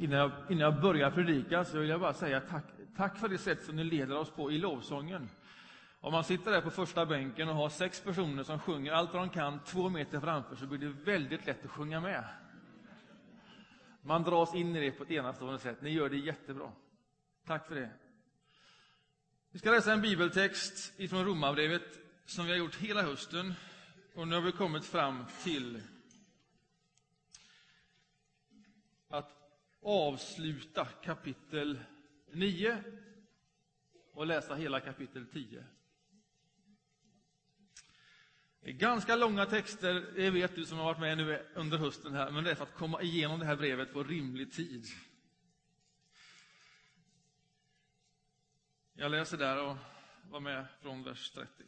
Innan jag, innan jag börjar predika så vill jag bara säga tack, tack för det sätt som ni leder oss på i lovsången. Om man sitter där på första bänken och har sex personer som sjunger allt vad de kan två meter framför så blir det väldigt lätt att sjunga med. Man dras in i det på ett enastående sätt. Ni gör det jättebra. Tack för det. Vi ska läsa en bibeltext ifrån Romarbrevet som vi har gjort hela hösten. Och nu har vi kommit fram till att avsluta kapitel 9 och läsa hela kapitel 10. Det är ganska långa texter, det vet du som har varit med nu under hösten här, men det är för att komma igenom det här brevet på rimlig tid. Jag läser där och var med från vers 30.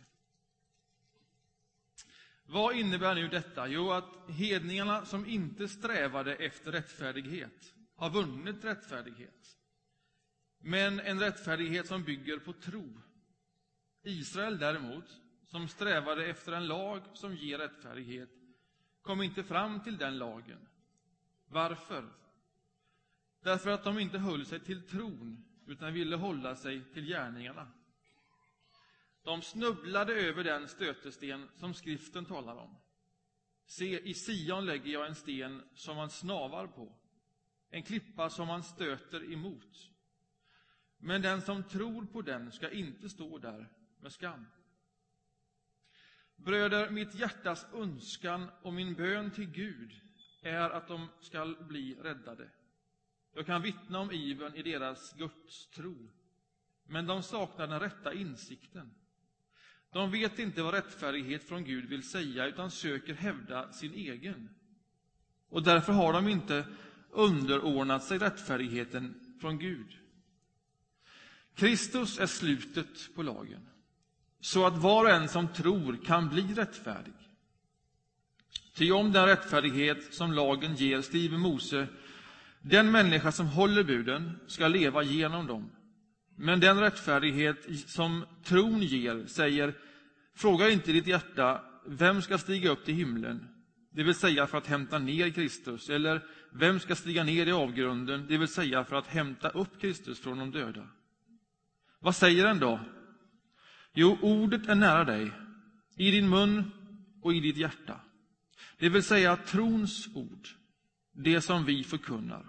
Vad innebär nu detta? Jo, att hedningarna som inte strävade efter rättfärdighet har vunnit rättfärdighet. Men en rättfärdighet som bygger på tro. Israel däremot, som strävade efter en lag som ger rättfärdighet, kom inte fram till den lagen. Varför? Därför att de inte höll sig till tron, utan ville hålla sig till gärningarna. De snubblade över den stötesten som skriften talar om. Se, i Sion lägger jag en sten som man snavar på, en klippa som man stöter emot. Men den som tror på den ska inte stå där med skam. Bröder, mitt hjärtas önskan och min bön till Gud är att de skall bli räddade. Jag kan vittna om ivern i deras gudstro, men de saknar den rätta insikten. De vet inte vad rättfärdighet från Gud vill säga, utan söker hävda sin egen. Och därför har de inte underordnat sig rättfärdigheten från Gud. Kristus är slutet på lagen, så att var och en som tror kan bli rättfärdig. Ty om den rättfärdighet som lagen ger, skriver Mose, den människa som håller buden ska leva genom dem. Men den rättfärdighet som tron ger säger, fråga inte ditt hjärta, vem ska stiga upp till himlen, det vill säga för att hämta ner Kristus, eller vem ska stiga ner i avgrunden, det vill säga för att hämta upp Kristus från de döda. Vad säger den då? Jo, ordet är nära dig, i din mun och i ditt hjärta. Det vill säga trons ord, det som vi förkunnar.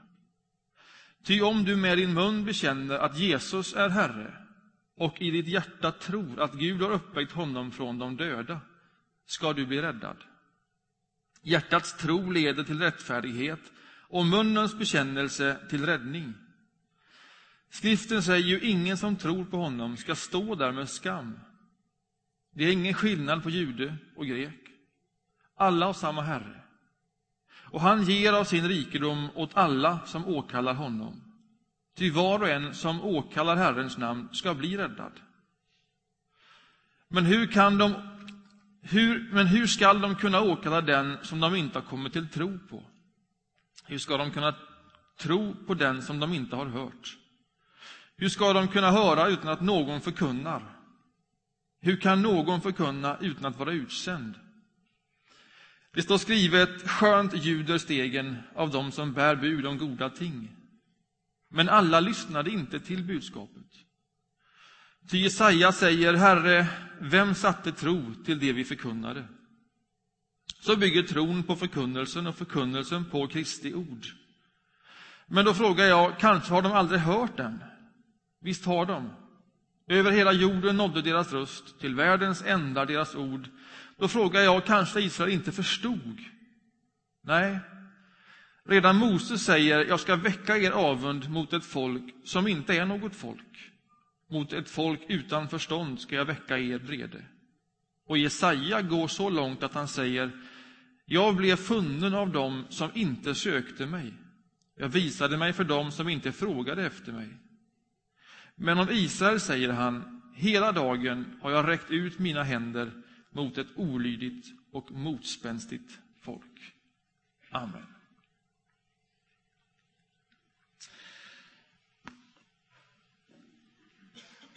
Ty om du med din mun bekänner att Jesus är Herre och i ditt hjärta tror att Gud har uppväckt honom från de döda, ska du bli räddad. Hjärtats tro leder till rättfärdighet och munnens bekännelse till räddning. Skriften säger ju ingen som tror på honom ska stå där med skam. Det är ingen skillnad på jude och grek. Alla har samma Herre. Och han ger av sin rikedom åt alla som åkallar honom. Ty var och en som åkallar Herrens namn ska bli räddad. Men hur, kan de, hur, men hur skall de kunna åkalla den som de inte har kommit till tro på? Hur ska de kunna tro på den som de inte har hört? Hur ska de kunna höra utan att någon förkunnar? Hur kan någon förkunna utan att vara utsänd? Det står skrivet, skönt ljuder stegen av dem som bär bud om goda ting. Men alla lyssnade inte till budskapet. Ty Jesaja säger, Herre, vem satte tro till det vi förkunnade? Så bygger tron på förkunnelsen och förkunnelsen på Kristi ord. Men då frågar jag, kanske har de aldrig hört den? Visst har de. Över hela jorden nådde deras röst, till världens ändar deras ord. Då frågar jag, kanske Israel inte förstod? Nej, redan Moses säger, jag ska väcka er avund mot ett folk som inte är något folk. Mot ett folk utan förstånd ska jag väcka er vrede. Och Jesaja går så långt att han säger, jag blev funnen av dem som inte sökte mig. Jag visade mig för dem som inte frågade efter mig. Men om Israel säger han, hela dagen har jag räckt ut mina händer mot ett olydigt och motspänstigt folk. Amen.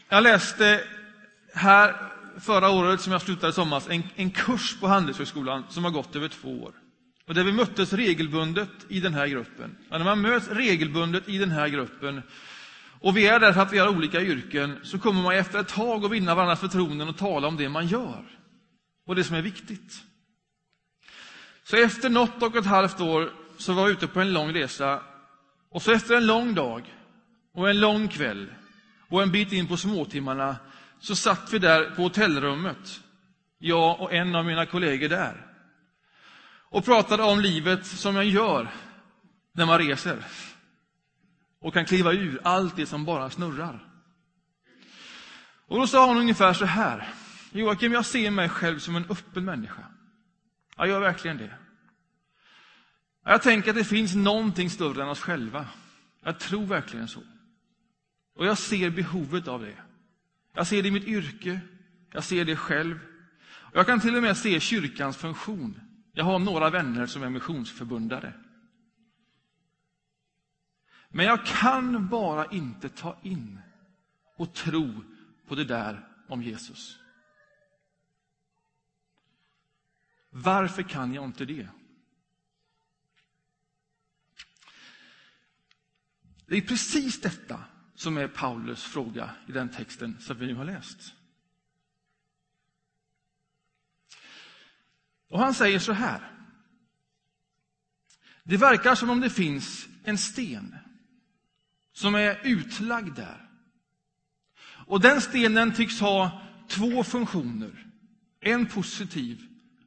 Jag läste här förra året, som jag slutade i somras, en, en kurs på Handelshögskolan som har gått över två år. Och där vi möttes regelbundet i den här gruppen. Ja, när man möts regelbundet i den här gruppen och vi är där för att vi har olika yrken, så kommer man efter ett tag att vinna varandras förtroenden och tala om det man gör. Och det som är viktigt. Så efter något och ett halvt år så var jag ute på en lång resa. Och så efter en lång dag och en lång kväll och en bit in på småtimmarna så satt vi där på hotellrummet, jag och en av mina kollegor där. Och pratade om livet som jag gör när man reser. Och kan kliva ur allt det som bara snurrar. Och då sa hon ungefär så här. Joakim, jag ser mig själv som en öppen människa. Jag gör verkligen det. Jag tänker att det finns någonting större än oss själva. Jag tror verkligen så. Och jag ser behovet av det. Jag ser det i mitt yrke, jag ser det själv. Jag kan till och med se kyrkans funktion. Jag har några vänner som är missionsförbundare. Men jag kan bara inte ta in och tro på det där om Jesus. Varför kan jag inte det? Det är precis detta som är Paulus fråga i den texten som vi nu har läst. Och han säger så här. Det verkar som om det finns en sten som är utlagd där. Och den stenen tycks ha två funktioner. En positiv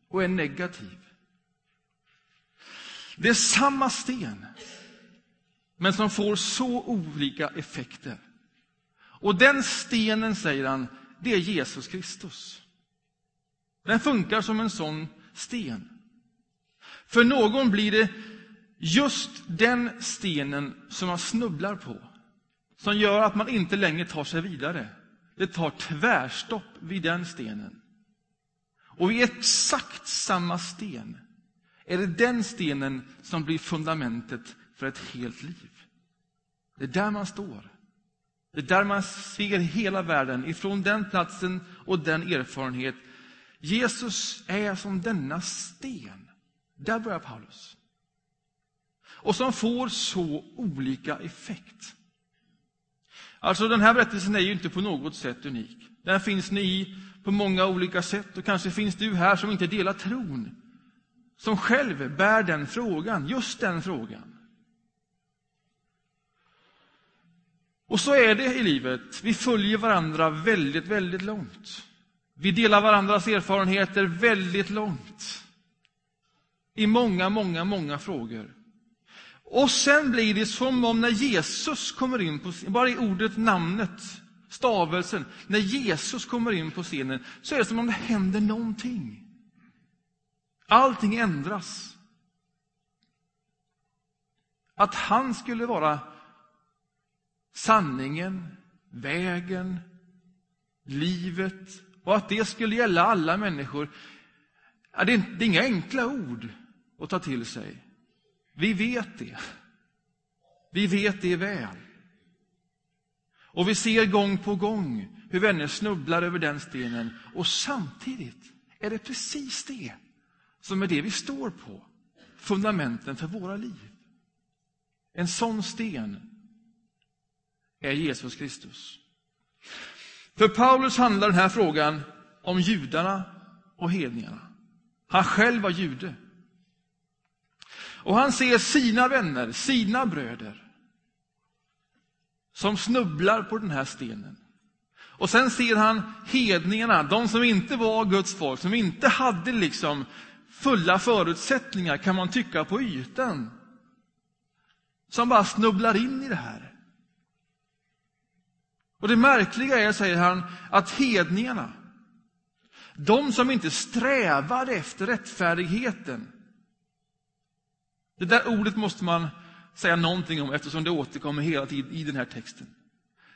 och en negativ. Det är samma sten, men som får så olika effekter. Och den stenen, säger han, det är Jesus Kristus. Den funkar som en sån sten. För någon blir det just den stenen som man snubblar på, som gör att man inte längre tar sig vidare. Det tar tvärstopp vid den stenen. Och vid exakt samma sten är det den stenen som blir fundamentet för ett helt liv. Det är där man står. Det är där man ser hela världen, ifrån den platsen och den erfarenhet. Jesus är som denna sten. Där börjar Paulus. Och som får så olika effekt. Alltså den här berättelsen är ju inte på något sätt unik. Den finns ni i på många olika sätt och kanske finns du här som inte delar tron. Som själv bär den frågan, just den frågan. Och så är det i livet. Vi följer varandra väldigt, väldigt långt. Vi delar varandras erfarenheter väldigt långt. I många, många, många frågor. Och sen blir det som om när Jesus kommer in på scenen, bara i ordet, namnet, stavelsen, när Jesus kommer in på scenen, så är det som om det händer någonting. Allting ändras. Att han skulle vara sanningen, vägen, livet och att det skulle gälla alla människor. Det är inga enkla ord att ta till sig. Vi vet det. Vi vet det väl. Och vi ser gång på gång hur vänner snubblar över den stenen. Och samtidigt är det precis det som är det vi står på. Fundamenten för våra liv. En sån sten är Jesus Kristus. För Paulus handlar den här frågan om judarna och hedningarna. Han själv var jude. Och han ser sina vänner, sina bröder, som snubblar på den här stenen. Och sen ser han hedningarna, de som inte var Guds folk, som inte hade liksom fulla förutsättningar, kan man tycka, på ytan. Som bara snubblar in i det här. Och det märkliga är, säger han, att hedningarna, de som inte strävade efter rättfärdigheten, det där ordet måste man säga någonting om eftersom det återkommer hela tiden i den här texten.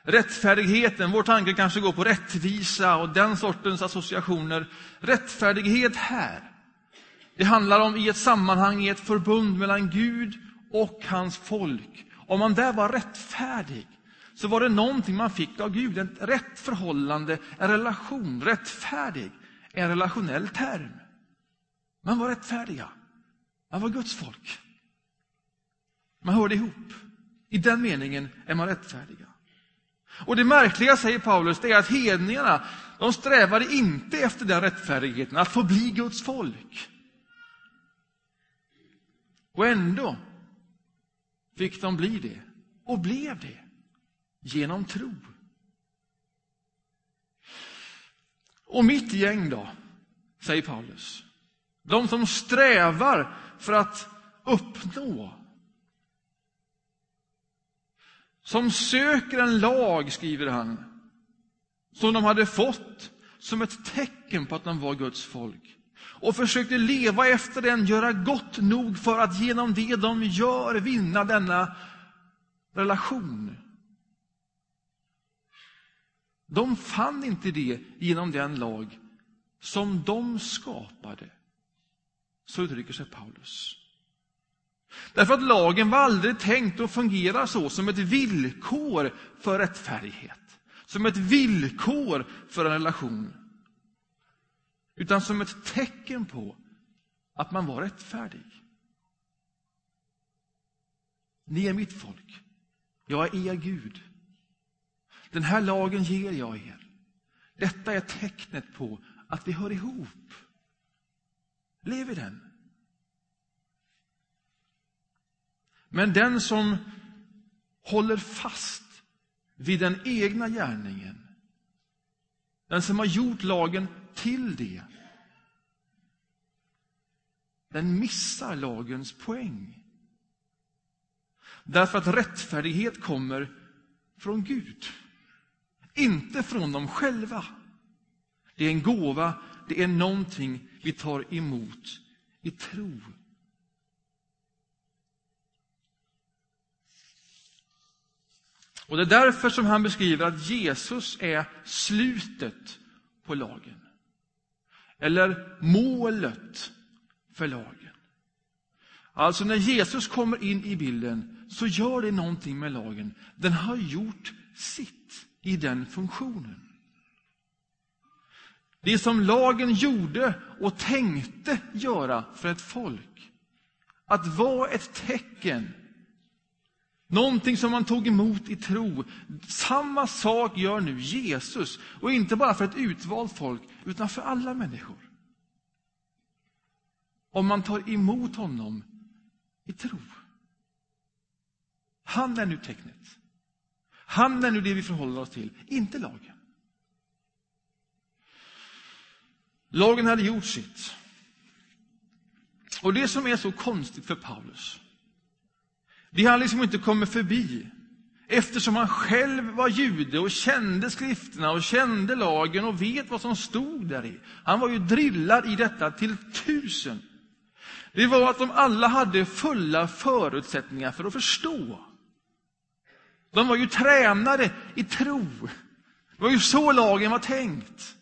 Rättfärdigheten, vår tanke kanske går på rättvisa och den sortens associationer. Rättfärdighet här, det handlar om i ett sammanhang, i ett förbund mellan Gud och hans folk. Om man där var rättfärdig, så var det någonting man fick av Gud. Ett rätt förhållande, en relation. Rättfärdig, en relationell term. Man var rättfärdiga. Man var Guds folk. Man hörde ihop. I den meningen är man rättfärdiga. Och det märkliga, säger Paulus, det är att hedningarna, de strävade inte efter den rättfärdigheten, att få bli Guds folk. Och ändå fick de bli det, och blev det, genom tro. Och mitt gäng då, säger Paulus, de som strävar för att uppnå som söker en lag, skriver han, som de hade fått som ett tecken på att de var Guds folk och försökte leva efter den, göra gott nog för att genom det de gör vinna denna relation. De fann inte det genom den lag som de skapade. Så uttrycker sig Paulus. Därför att lagen var aldrig tänkt att fungera så, som ett villkor för rättfärdighet. Som ett villkor för en relation. Utan som ett tecken på att man var rättfärdig. Ni är mitt folk. Jag är er Gud. Den här lagen ger jag er. Detta är tecknet på att vi hör ihop. Lev i den. Men den som håller fast vid den egna gärningen, den som har gjort lagen till det, den missar lagens poäng. Därför att rättfärdighet kommer från Gud, inte från dem själva. Det är en gåva, det är någonting vi tar emot i tro. Och Det är därför som han beskriver att Jesus är slutet på lagen. Eller målet för lagen. Alltså när Jesus kommer in i bilden så gör det någonting med lagen. Den har gjort sitt i den funktionen. Det som lagen gjorde och tänkte göra för ett folk, att vara ett tecken Någonting som man tog emot i tro. Samma sak gör nu Jesus. Och inte bara för ett utvalt folk, utan för alla människor. Om man tar emot honom i tro. Han är nu tecknet. Han är nu det vi förhåller oss till, inte lagen. Lagen hade gjort sitt. Och det som är så konstigt för Paulus, det han liksom inte kommer förbi. Eftersom han själv var jude och kände skrifterna och kände lagen och vet vad som stod där i. Han var ju drillad i detta till tusen. Det var att de alla hade fulla förutsättningar för att förstå. De var ju tränade i tro. Det var ju så lagen var tänkt.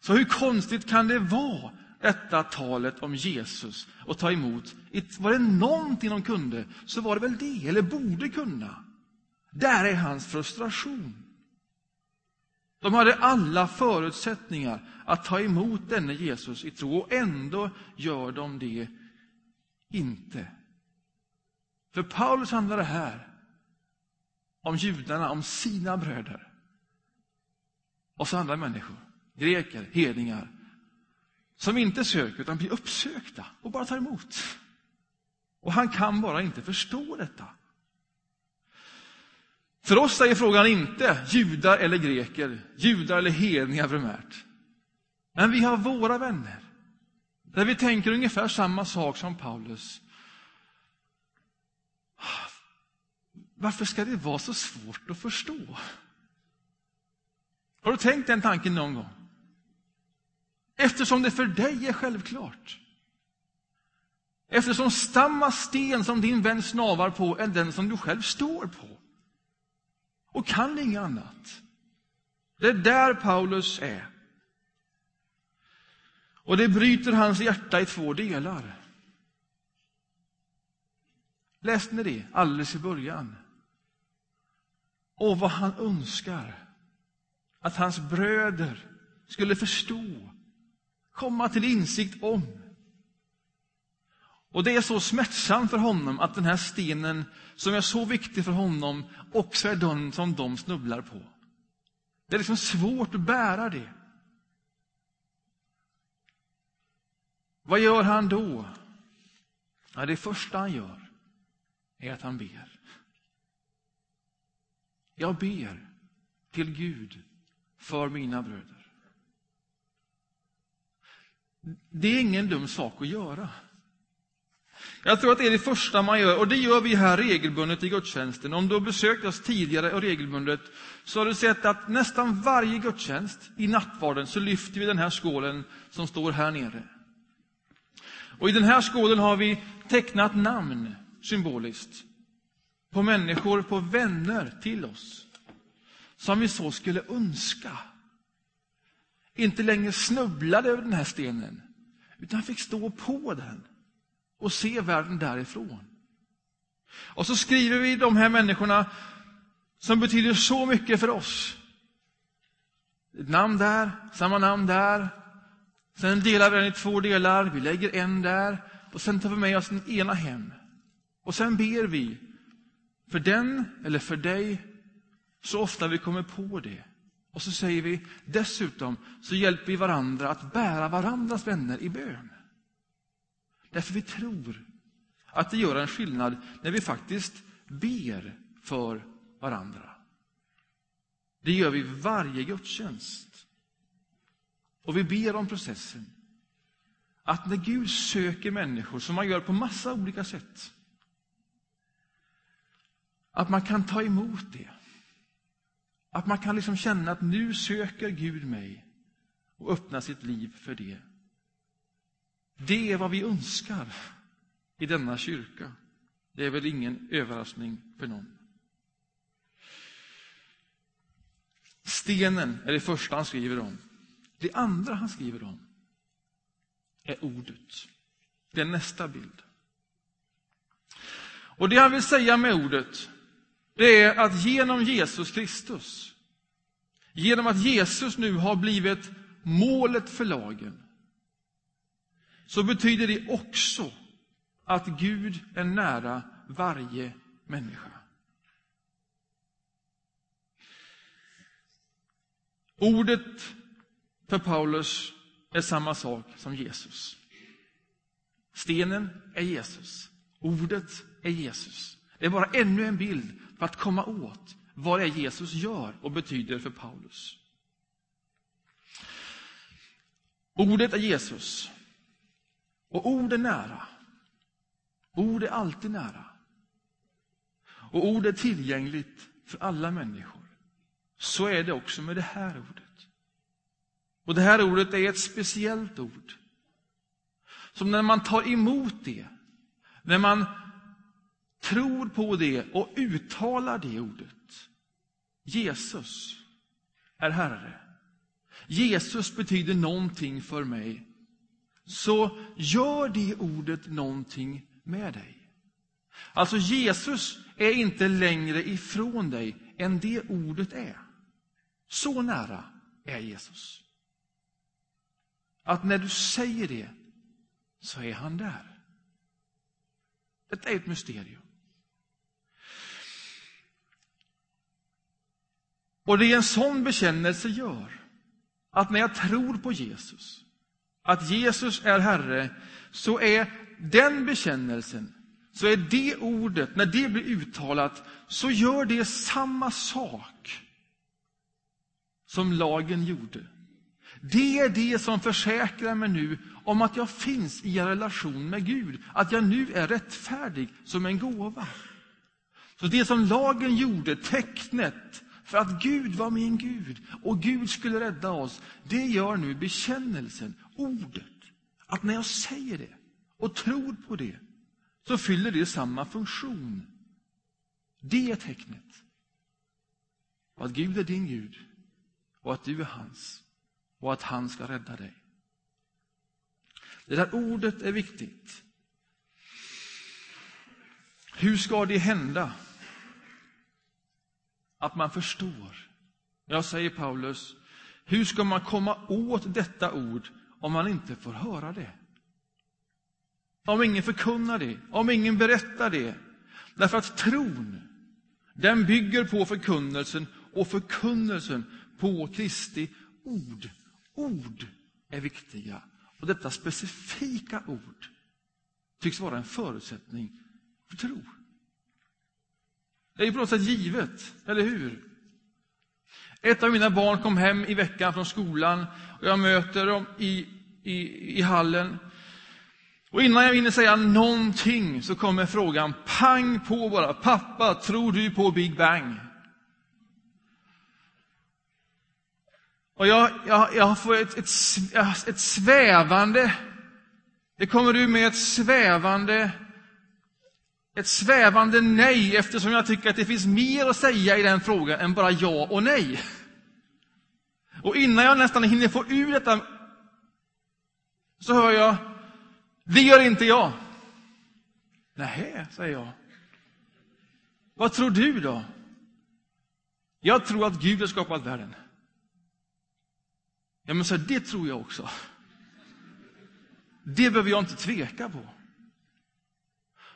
Så hur konstigt kan det vara detta talet om Jesus och ta emot. Var det någonting de kunde, så var det väl det, eller borde kunna. Där är hans frustration. De hade alla förutsättningar att ta emot denne Jesus i tro, och ändå gör de det inte. För Paulus handlar det här om judarna, om sina bröder. Och så andra människor, greker, hedningar, som inte söker utan blir uppsökta och bara tar emot. Och han kan bara inte förstå detta. För oss är frågan inte judar eller greker, judar eller hedningar primärt. Men vi har våra vänner, där vi tänker ungefär samma sak som Paulus. Varför ska det vara så svårt att förstå? Har du tänkt den tanken någon gång? Eftersom det för dig är självklart. Eftersom samma sten som din vän snavar på är den som du själv står på. Och kan inget annat. Det är där Paulus är. Och det bryter hans hjärta i två delar. Läste ni det alldeles i början? Och vad han önskar att hans bröder skulle förstå komma till insikt om. Och det är så smärtsamt för honom att den här stenen som är så viktig för honom också är den som de snubblar på. Det är liksom svårt att bära det. Vad gör han då? Ja, det första han gör är att han ber. Jag ber till Gud för mina bröder. Det är ingen dum sak att göra. Jag tror att det är det första man gör, och det gör vi här regelbundet i gudstjänsten. Om du har besökt oss tidigare och regelbundet, så har du sett att nästan varje gudstjänst i nattvarden så lyfter vi den här skålen som står här nere. Och i den här skålen har vi tecknat namn symboliskt på människor, på vänner till oss, som vi så skulle önska inte längre snubblade över den här stenen, utan fick stå på den och se världen därifrån. Och så skriver vi de här människorna som betyder så mycket för oss. Ett namn där, samma namn där. Sen delar vi den i två delar, vi lägger en där och sen tar vi med oss den ena hem. Och sen ber vi för den eller för dig så ofta vi kommer på det. Och så säger vi dessutom så hjälper vi varandra att bära varandras vänner i bön. Därför vi tror att det gör en skillnad när vi faktiskt ber för varandra. Det gör vi varje gudstjänst. Och vi ber om processen. Att när Gud söker människor, som man gör på massa olika sätt, att man kan ta emot det. Att man kan liksom känna att nu söker Gud mig och öppna sitt liv för det. Det är vad vi önskar i denna kyrka. Det är väl ingen överraskning för någon. Stenen är det första han skriver om. Det andra han skriver om är ordet. Det är nästa bild. Och det han vill säga med ordet, det är att genom Jesus Kristus, genom att Jesus nu har blivit målet för lagen, så betyder det också att Gud är nära varje människa. Ordet för Paulus är samma sak som Jesus. Stenen är Jesus. Ordet är Jesus. Det är bara ännu en bild för att komma åt vad det är Jesus gör och betyder för Paulus. Ordet är Jesus. Och ord är nära. Ord är alltid nära. Och ord är tillgängligt för alla människor. Så är det också med det här ordet. Och det här ordet är ett speciellt ord. Som när man tar emot det, när man tror på det och uttalar det ordet. Jesus är Herre. Jesus betyder någonting för mig. Så gör det ordet någonting med dig. Alltså Jesus är inte längre ifrån dig än det ordet är. Så nära är Jesus. Att när du säger det så är han där. Detta är ett mysterium. Och det är en sån bekännelse gör, att när jag tror på Jesus, att Jesus är Herre, så är den bekännelsen, så är det ordet, när det blir uttalat, så gör det samma sak som lagen gjorde. Det är det som försäkrar mig nu om att jag finns i en relation med Gud, att jag nu är rättfärdig som en gåva. Så det som lagen gjorde, tecknet, för att Gud var min Gud och Gud skulle rädda oss, det gör nu bekännelsen, ordet. Att när jag säger det och tror på det, så fyller det samma funktion. Det är tecknet. Att Gud är din Gud och att du är hans och att han ska rädda dig. Det där ordet är viktigt. Hur ska det hända? Att man förstår. Jag säger Paulus, hur ska man komma åt detta ord om man inte får höra det? om ingen förkunnar det, om ingen berättar det. Därför att tron, den bygger på förkunnelsen och förkunnelsen på Kristi ord. Ord är viktiga. Och detta specifika ord tycks vara en förutsättning för tro. Det är ju på något sätt givet, eller hur? Ett av mina barn kom hem i veckan från skolan och jag möter dem i, i, i hallen. Och innan jag hinner säga någonting så kommer frågan pang på bara. Pappa, tror du på Big Bang? Och jag, jag, jag får ett, ett, ett svävande, det kommer ur med ett svävande, ett svävande nej eftersom jag tycker att det finns mer att säga i den frågan än bara ja och nej. Och innan jag nästan hinner få ur detta så hör jag, det gör inte jag. Nej, säger jag. Vad tror du då? Jag tror att Gud har skapat världen. Ja, men så det tror jag också. Det behöver jag inte tveka på.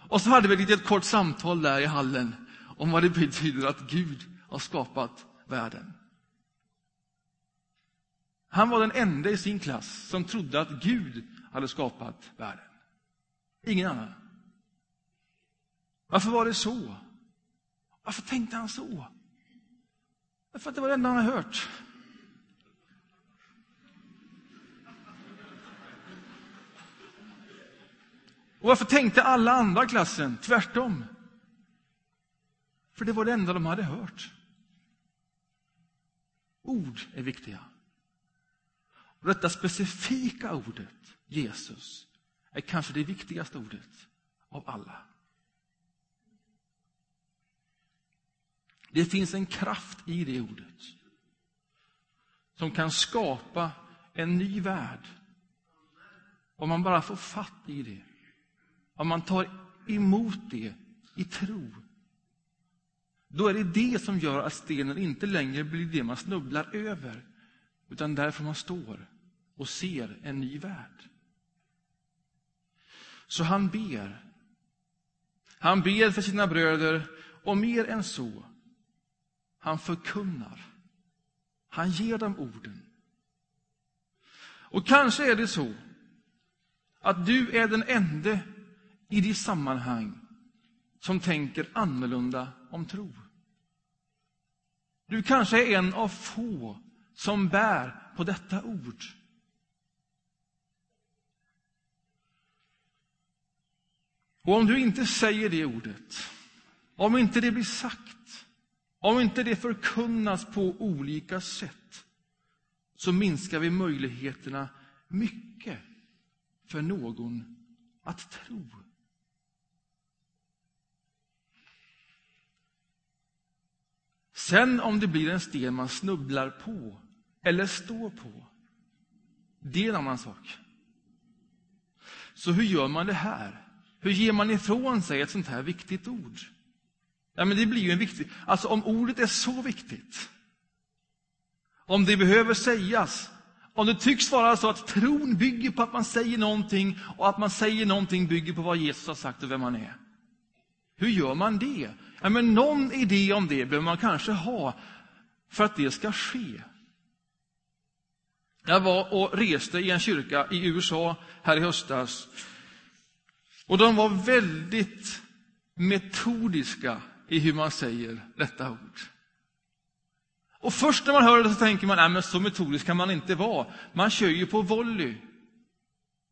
Och så hade vi ett litet kort samtal där i hallen om vad det betyder att Gud har skapat världen. Han var den enda i sin klass som trodde att Gud hade skapat världen. Ingen annan. Varför var det så? Varför tänkte han så? Därför att det var det enda han hade hört. Och varför tänkte alla andra klassen tvärtom? För det var det enda de hade hört. Ord är viktiga. Och detta specifika ordet, Jesus, är kanske det viktigaste ordet av alla. Det finns en kraft i det ordet som kan skapa en ny värld om man bara får fatt i det. Om man tar emot det i tro. Då är det det som gör att stenen inte längre blir det man snubblar över utan därför man står och ser en ny värld. Så han ber. Han ber för sina bröder och mer än så. Han förkunnar. Han ger dem orden. Och kanske är det så att du är den enda i det sammanhang som tänker annorlunda om tro. Du kanske är en av få som bär på detta ord. Och om du inte säger det ordet, om inte det blir sagt, om inte det förkunnas på olika sätt, så minskar vi möjligheterna mycket för någon att tro. Sen om det blir en sten man snubblar på eller står på, det är en annan sak. Så hur gör man det här? Hur ger man ifrån sig ett sånt här viktigt ord? Ja, men det blir ju en viktig... Alltså om ordet är så viktigt, om det behöver sägas, om det tycks vara så att tron bygger på att man säger någonting och att man säger någonting bygger på vad Jesus har sagt och vem han är. Hur gör man det? Ja, men någon idé om det behöver man kanske ha för att det ska ske. Jag var och reste i en kyrka i USA här i höstas. Och de var väldigt metodiska i hur man säger detta ord. Och först när man hör det så tänker man, nej men så metodisk kan man inte vara. Man kör ju på volley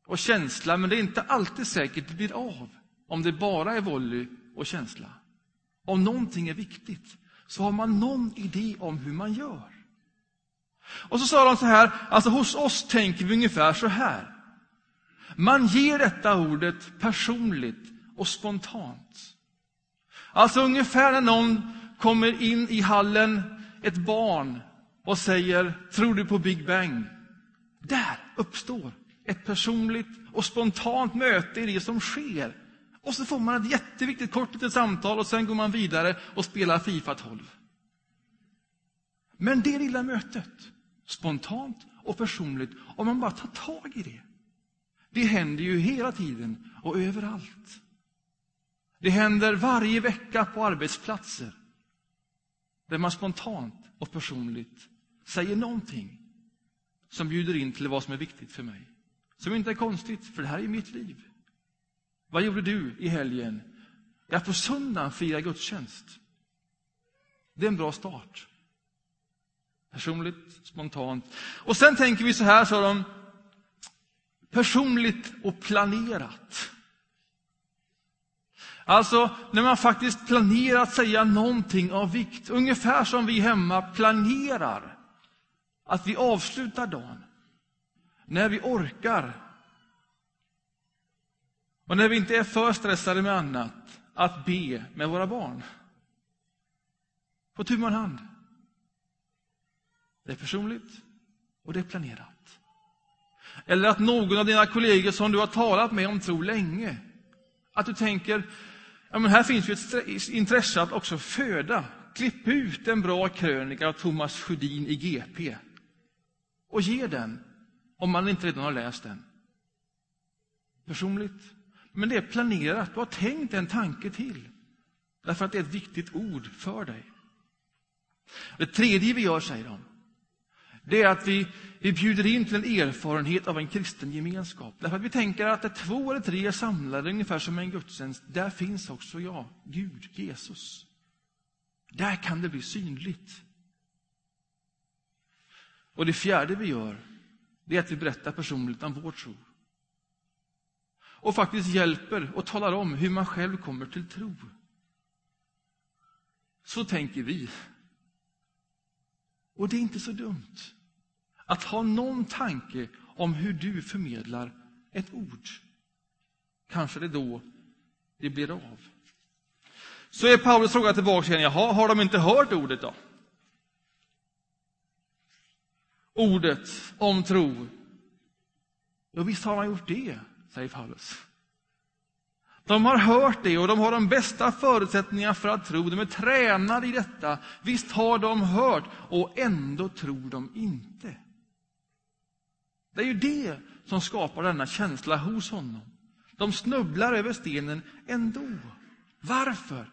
och känsla, men det är inte alltid säkert det blir av om det bara är volley och känsla. Om någonting är viktigt så har man någon idé om hur man gör. Och så sa de så här, alltså hos oss tänker vi ungefär så här. Man ger detta ordet personligt och spontant. Alltså ungefär när någon kommer in i hallen, ett barn, och säger, tror du på Big Bang? Där uppstår ett personligt och spontant möte i det som sker. Och så får man ett jätteviktigt kort litet samtal och sen går man vidare och spelar Fifa 12. Men det lilla mötet, spontant och personligt, om man bara tar tag i det. Det händer ju hela tiden och överallt. Det händer varje vecka på arbetsplatser där man spontant och personligt säger någonting som bjuder in till vad som är viktigt för mig. Som inte är konstigt, för det här är mitt liv. Vad gjorde du i helgen? Jag på söndagen firar gudstjänst. Det är en bra start. Personligt, spontant. Och sen tänker vi så här, sa de, personligt och planerat. Alltså, när man faktiskt planerar att säga någonting av vikt. Ungefär som vi hemma planerar att vi avslutar dagen. När vi orkar. Och när vi inte är för stressade med annat, att be med våra barn. På tu man hand. Det är personligt och det är planerat. Eller att någon av dina kollegor som du har talat med om tro länge, att du tänker, ja men här finns ju ett intresse att också föda. Klipp ut en bra krönika av Thomas Sjödin i GP och ge den, om man inte redan har läst den. Personligt. Men det är planerat, du har tänkt en tanke till. Därför att det är ett viktigt ord för dig. Det tredje vi gör, säger de, det är att vi, vi bjuder in till en erfarenhet av en kristen gemenskap. Därför att vi tänker att det två eller tre är samlade, ungefär som en gudstjänst, där finns också jag, Gud, Jesus. Där kan det bli synligt. Och det fjärde vi gör, det är att vi berättar personligt om vår tro. Och faktiskt hjälper och talar om hur man själv kommer till tro. Så tänker vi. Och det är inte så dumt att ha någon tanke om hur du förmedlar ett ord. Kanske det då det blir av. Så är Paulus fråga tillbaka igen, jaha, har de inte hört ordet då? Ordet om tro. Ja, visst har han gjort det, säger Paulus. De har hört det och de har de bästa förutsättningarna för att tro. De är tränade i detta. Visst har de hört och ändå tror de inte. Det är ju det som skapar denna känsla hos honom. De snubblar över stenen ändå. Varför?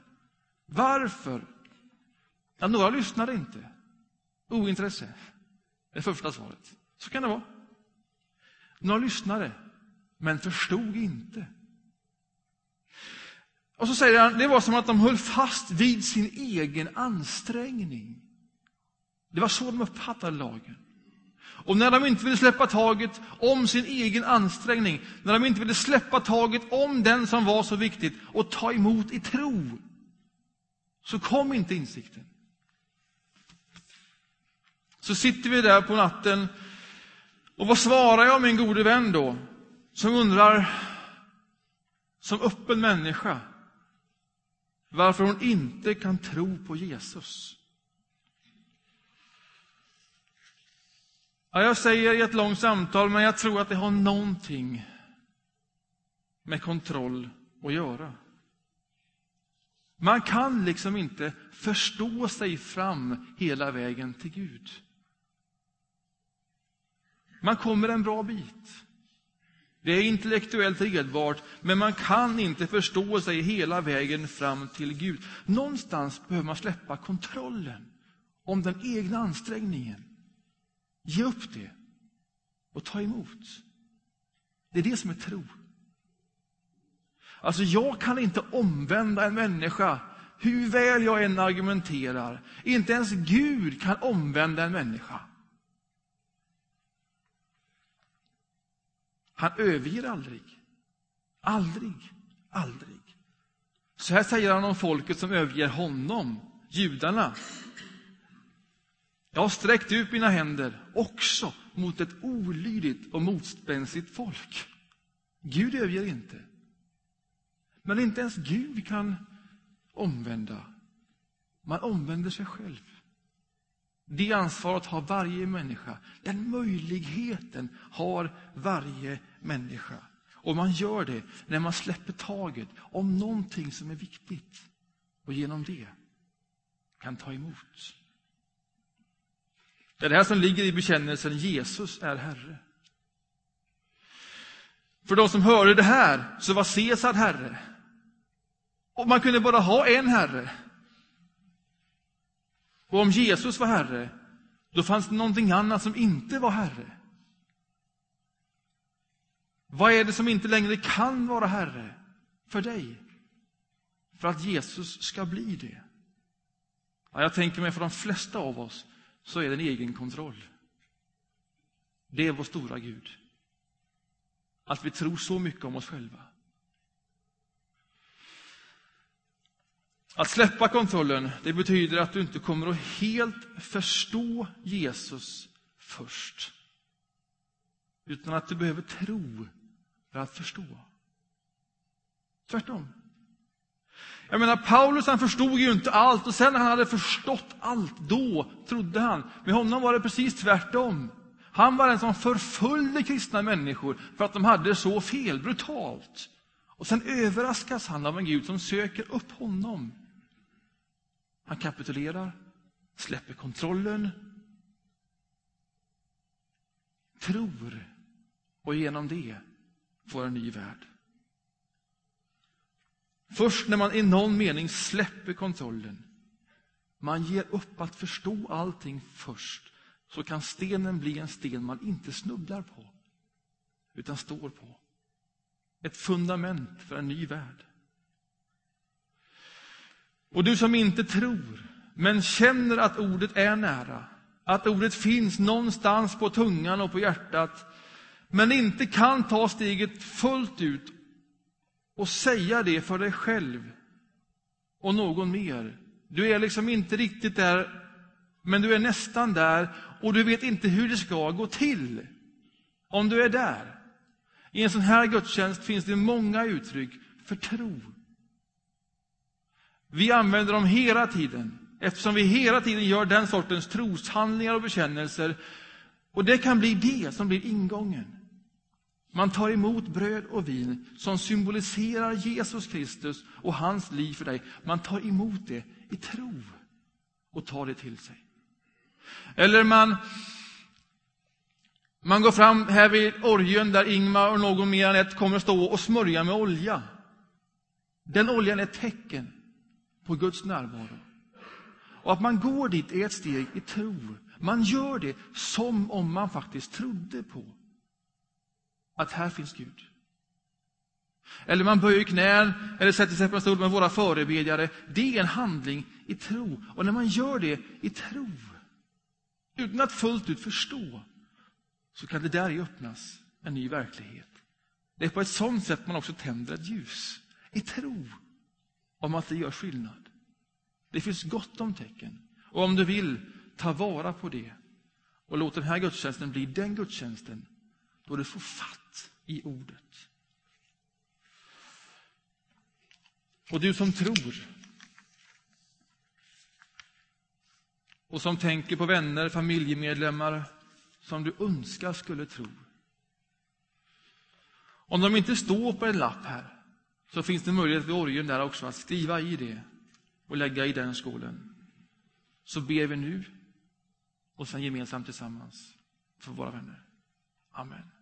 Varför? Ja, några lyssnade inte. Ointresse. Det första svaret. Så kan det vara. Några lyssnade, men förstod inte. Och så säger han, det var som att de höll fast vid sin egen ansträngning. Det var så de uppfattade lagen. Och när de inte ville släppa taget om sin egen ansträngning, när de inte ville släppa taget om den som var så viktigt och ta emot i tro, så kom inte insikten. Så sitter vi där på natten, och vad svarar jag min gode vän då, som undrar, som öppen människa, varför hon inte kan tro på Jesus. Ja, jag säger i ett långt samtal, men jag tror att det har någonting med kontroll att göra. Man kan liksom inte förstå sig fram hela vägen till Gud. Man kommer en bra bit. Det är intellektuellt redbart, men man kan inte förstå sig hela vägen fram till Gud. Någonstans behöver man släppa kontrollen om den egna ansträngningen. Ge upp det och ta emot. Det är det som är tro. Alltså, jag kan inte omvända en människa hur väl jag än argumenterar. Inte ens Gud kan omvända en människa. Han överger aldrig. Aldrig, aldrig. Så här säger han om folket som överger honom, judarna. Jag har sträckt ut mina händer också mot ett olydigt och motspänstigt folk. Gud överger inte. Men inte ens Gud kan omvända. Man omvänder sig själv. Det ansvaret har varje människa. Den möjligheten har varje människa. Och man gör det när man släpper taget om någonting som är viktigt och genom det kan ta emot. Det är det här som ligger i bekännelsen Jesus är Herre. För de som hörde det här så var Caesar herre. Och man kunde bara ha en herre. Och om Jesus var herre, då fanns det någonting annat som inte var herre. Vad är det som inte längre kan vara herre för dig? För att Jesus ska bli det. Ja, jag tänker mig för de flesta av oss så är det en egen kontroll. Det är vår stora Gud. Att vi tror så mycket om oss själva. Att släppa kontrollen, det betyder att du inte kommer att helt förstå Jesus först. Utan att du behöver tro för att förstå. Tvärtom. Jag menar, Paulus han förstod ju inte allt och sen när han hade förstått allt, då trodde han. Med honom var det precis tvärtom. Han var den som förföljde kristna människor för att de hade så fel, brutalt. Och sen överraskas han av en Gud som söker upp honom. Han kapitulerar, släpper kontrollen, tror och genom det får en ny värld. Först när man i någon mening släpper kontrollen, man ger upp att förstå allting först, så kan stenen bli en sten man inte snubblar på, utan står på. Ett fundament för en ny värld. Och du som inte tror, men känner att ordet är nära, att ordet finns någonstans på tungan och på hjärtat, men inte kan ta steget fullt ut och säga det för dig själv och någon mer. Du är liksom inte riktigt där, men du är nästan där och du vet inte hur det ska gå till. Om du är där. I en sån här gudstjänst finns det många uttryck för tro. Vi använder dem hela tiden, eftersom vi hela tiden gör den sortens troshandlingar och bekännelser. Och det kan bli det som blir ingången. Man tar emot bröd och vin som symboliserar Jesus Kristus och hans liv för dig. Man tar emot det i tro och tar det till sig. Eller man, man går fram här vid orgeln där Ingmar och någon mer än ett kommer att stå och smörja med olja. Den oljan är ett tecken på Guds närvaro. Och att man går dit är ett steg i tro. Man gör det som om man faktiskt trodde på att här finns Gud. Eller man böjer knän eller sätter sig på en stol med våra förebedjare. Det är en handling i tro. Och när man gör det i tro, utan att fullt ut förstå, så kan det där öppnas en ny verklighet. Det är på ett sådant sätt man också tänder ett ljus. I tro om att det gör skillnad. Det finns gott om tecken. Och om du vill, ta vara på det. Och låt den här gudstjänsten bli den gudstjänsten då du får fatt i ordet. Och du som tror och som tänker på vänner, familjemedlemmar som du önskar skulle tro. Om de inte står på en lapp här så finns det möjlighet vid orgeln där också att skriva i det och lägga i den skålen. Så ber vi nu och sen gemensamt tillsammans för våra vänner. Amen.